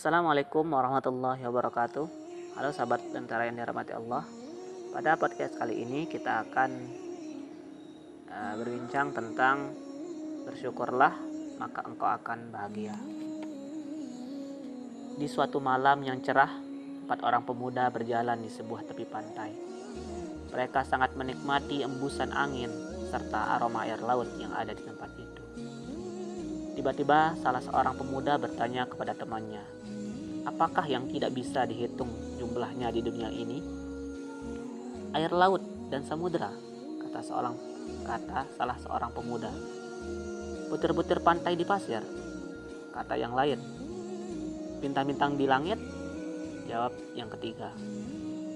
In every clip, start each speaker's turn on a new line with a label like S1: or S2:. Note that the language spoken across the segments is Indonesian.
S1: Assalamualaikum warahmatullahi wabarakatuh. Halo sahabat tentara yang dirahmati Allah. Pada podcast kali ini kita akan uh, berbincang tentang bersyukurlah maka engkau akan bahagia. Di suatu malam yang cerah, empat orang pemuda berjalan di sebuah tepi pantai. Mereka sangat menikmati embusan angin serta aroma air laut yang ada di tempat itu. Tiba-tiba salah seorang pemuda bertanya kepada temannya, apakah yang tidak bisa dihitung jumlahnya di dunia ini? Air laut dan samudera, kata seorang kata salah seorang pemuda. Butir-butir pantai di pasir, kata yang lain. Bintang-bintang di langit, jawab yang ketiga.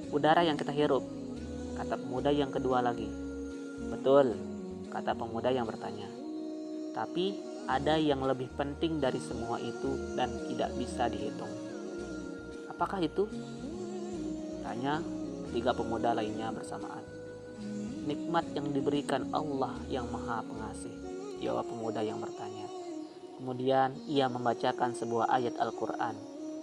S1: Udara yang kita hirup, kata pemuda yang kedua lagi. Betul, kata pemuda yang bertanya. Tapi ada yang lebih penting dari semua itu dan tidak bisa dihitung. Apakah itu? Tanya tiga pemuda lainnya bersamaan. Nikmat yang diberikan Allah yang maha pengasih, jawab pemuda yang bertanya. Kemudian ia membacakan sebuah ayat Al-Quran,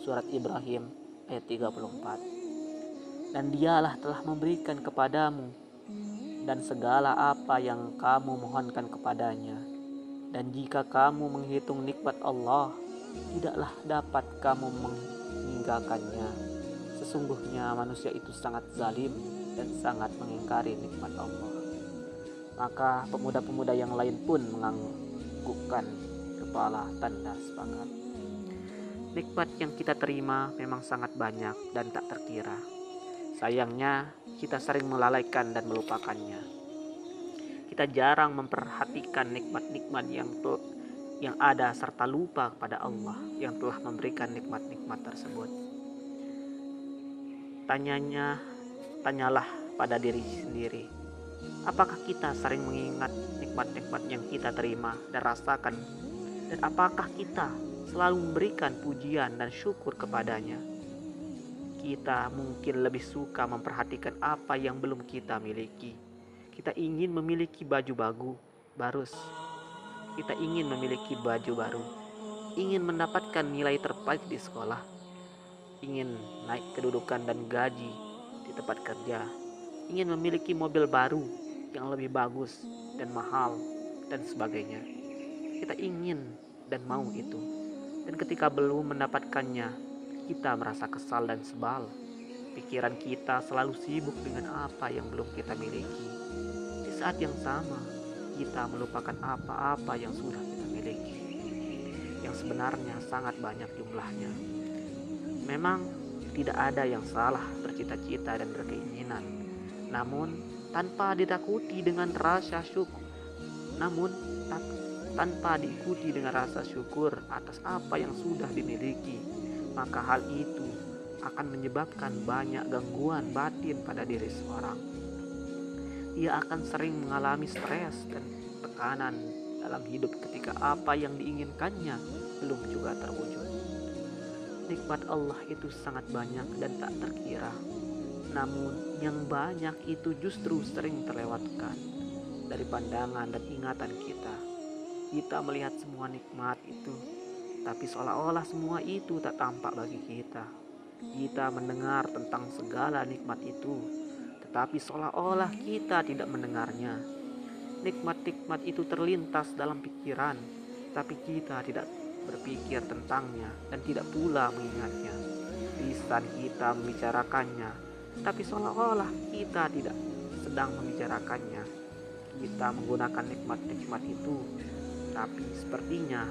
S1: surat Ibrahim ayat 34. Dan dialah telah memberikan kepadamu dan segala apa yang kamu mohonkan kepadanya. Dan jika kamu menghitung nikmat Allah, tidaklah dapat kamu meninggalkannya. Sesungguhnya manusia itu sangat zalim dan sangat mengingkari nikmat Allah. Maka pemuda-pemuda yang lain pun menganggukkan kepala tanda sepakat. Nikmat yang kita terima memang sangat banyak dan tak terkira. Sayangnya, kita sering melalaikan dan melupakannya. Kita jarang memperhatikan nikmat-nikmat yang yang ada serta lupa kepada Allah yang telah memberikan nikmat-nikmat tersebut. Tanyanya, tanyalah pada diri sendiri. Apakah kita sering mengingat nikmat-nikmat yang kita terima dan rasakan? Dan apakah kita selalu memberikan pujian dan syukur kepadanya? Kita mungkin lebih suka memperhatikan apa yang belum kita miliki. Kita ingin memiliki baju bagu, barus, kita ingin memiliki baju baru, ingin mendapatkan nilai terbaik di sekolah, ingin naik kedudukan dan gaji di tempat kerja, ingin memiliki mobil baru yang lebih bagus dan mahal, dan sebagainya. Kita ingin dan mau itu, dan ketika belum mendapatkannya, kita merasa kesal dan sebal. Pikiran kita selalu sibuk dengan apa yang belum kita miliki. Di saat yang sama, kita melupakan apa-apa yang sudah kita miliki, yang sebenarnya sangat banyak jumlahnya. Memang tidak ada yang salah bercita-cita dan berkeinginan, namun tanpa ditakuti dengan rasa syukur, namun tanpa diikuti dengan rasa syukur atas apa yang sudah dimiliki, maka hal itu akan menyebabkan banyak gangguan batin pada diri seorang ia akan sering mengalami stres dan tekanan dalam hidup ketika apa yang diinginkannya belum juga terwujud. Nikmat Allah itu sangat banyak dan tak terkira. Namun yang banyak itu justru sering terlewatkan dari pandangan dan ingatan kita. Kita melihat semua nikmat itu, tapi seolah-olah semua itu tak tampak bagi kita. Kita mendengar tentang segala nikmat itu, tetapi seolah-olah kita tidak mendengarnya. Nikmat-nikmat itu terlintas dalam pikiran, tapi kita tidak berpikir tentangnya dan tidak pula mengingatnya. Lisan kita membicarakannya, tapi seolah-olah kita tidak sedang membicarakannya. Kita menggunakan nikmat-nikmat itu, tapi sepertinya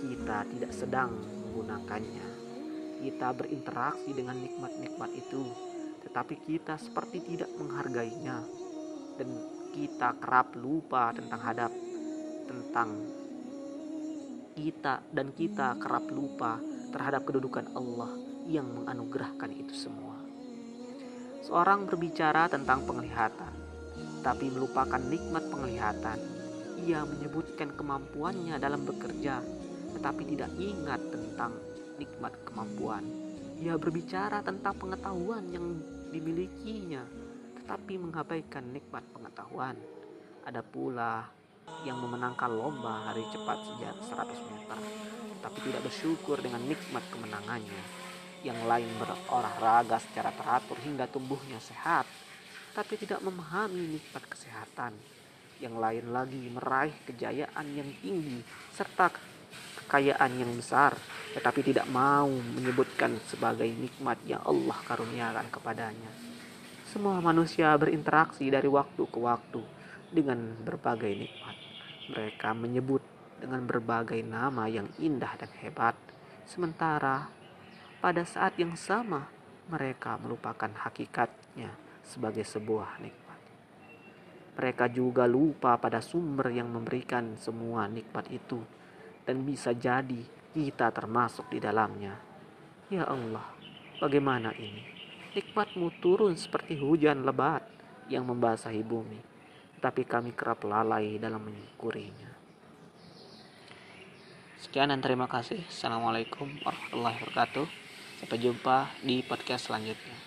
S1: kita tidak sedang menggunakannya. Kita berinteraksi dengan nikmat-nikmat itu, tetapi kita seperti tidak menghargainya dan kita kerap lupa tentang hadap tentang kita dan kita kerap lupa terhadap kedudukan Allah yang menganugerahkan itu semua. Seorang berbicara tentang penglihatan, tapi melupakan nikmat penglihatan. Ia menyebutkan kemampuannya dalam bekerja, tetapi tidak ingat tentang nikmat kemampuan. Ia berbicara tentang pengetahuan yang dimilikinya, tetapi mengabaikan nikmat pengetahuan. Ada pula yang memenangkan lomba hari cepat sejak 100 meter, tapi tidak bersyukur dengan nikmat kemenangannya. Yang lain berolahraga secara teratur hingga tubuhnya sehat, tapi tidak memahami nikmat kesehatan. Yang lain lagi meraih kejayaan yang tinggi serta kekayaan yang besar, tetapi tidak mau menyebutkan sebagai nikmat yang Allah karuniakan kepadanya. Semua manusia berinteraksi dari waktu ke waktu dengan berbagai nikmat. Mereka menyebut dengan berbagai nama yang indah dan hebat, sementara pada saat yang sama mereka melupakan hakikatnya sebagai sebuah nikmat. Mereka juga lupa pada sumber yang memberikan semua nikmat itu, dan bisa jadi kita termasuk di dalamnya. Ya Allah, bagaimana ini? Nikmatmu turun seperti hujan lebat yang membasahi bumi tapi kami kerap lalai dalam menyukurinya. Sekian dan terima kasih. Assalamualaikum warahmatullahi wabarakatuh. Sampai jumpa di podcast selanjutnya.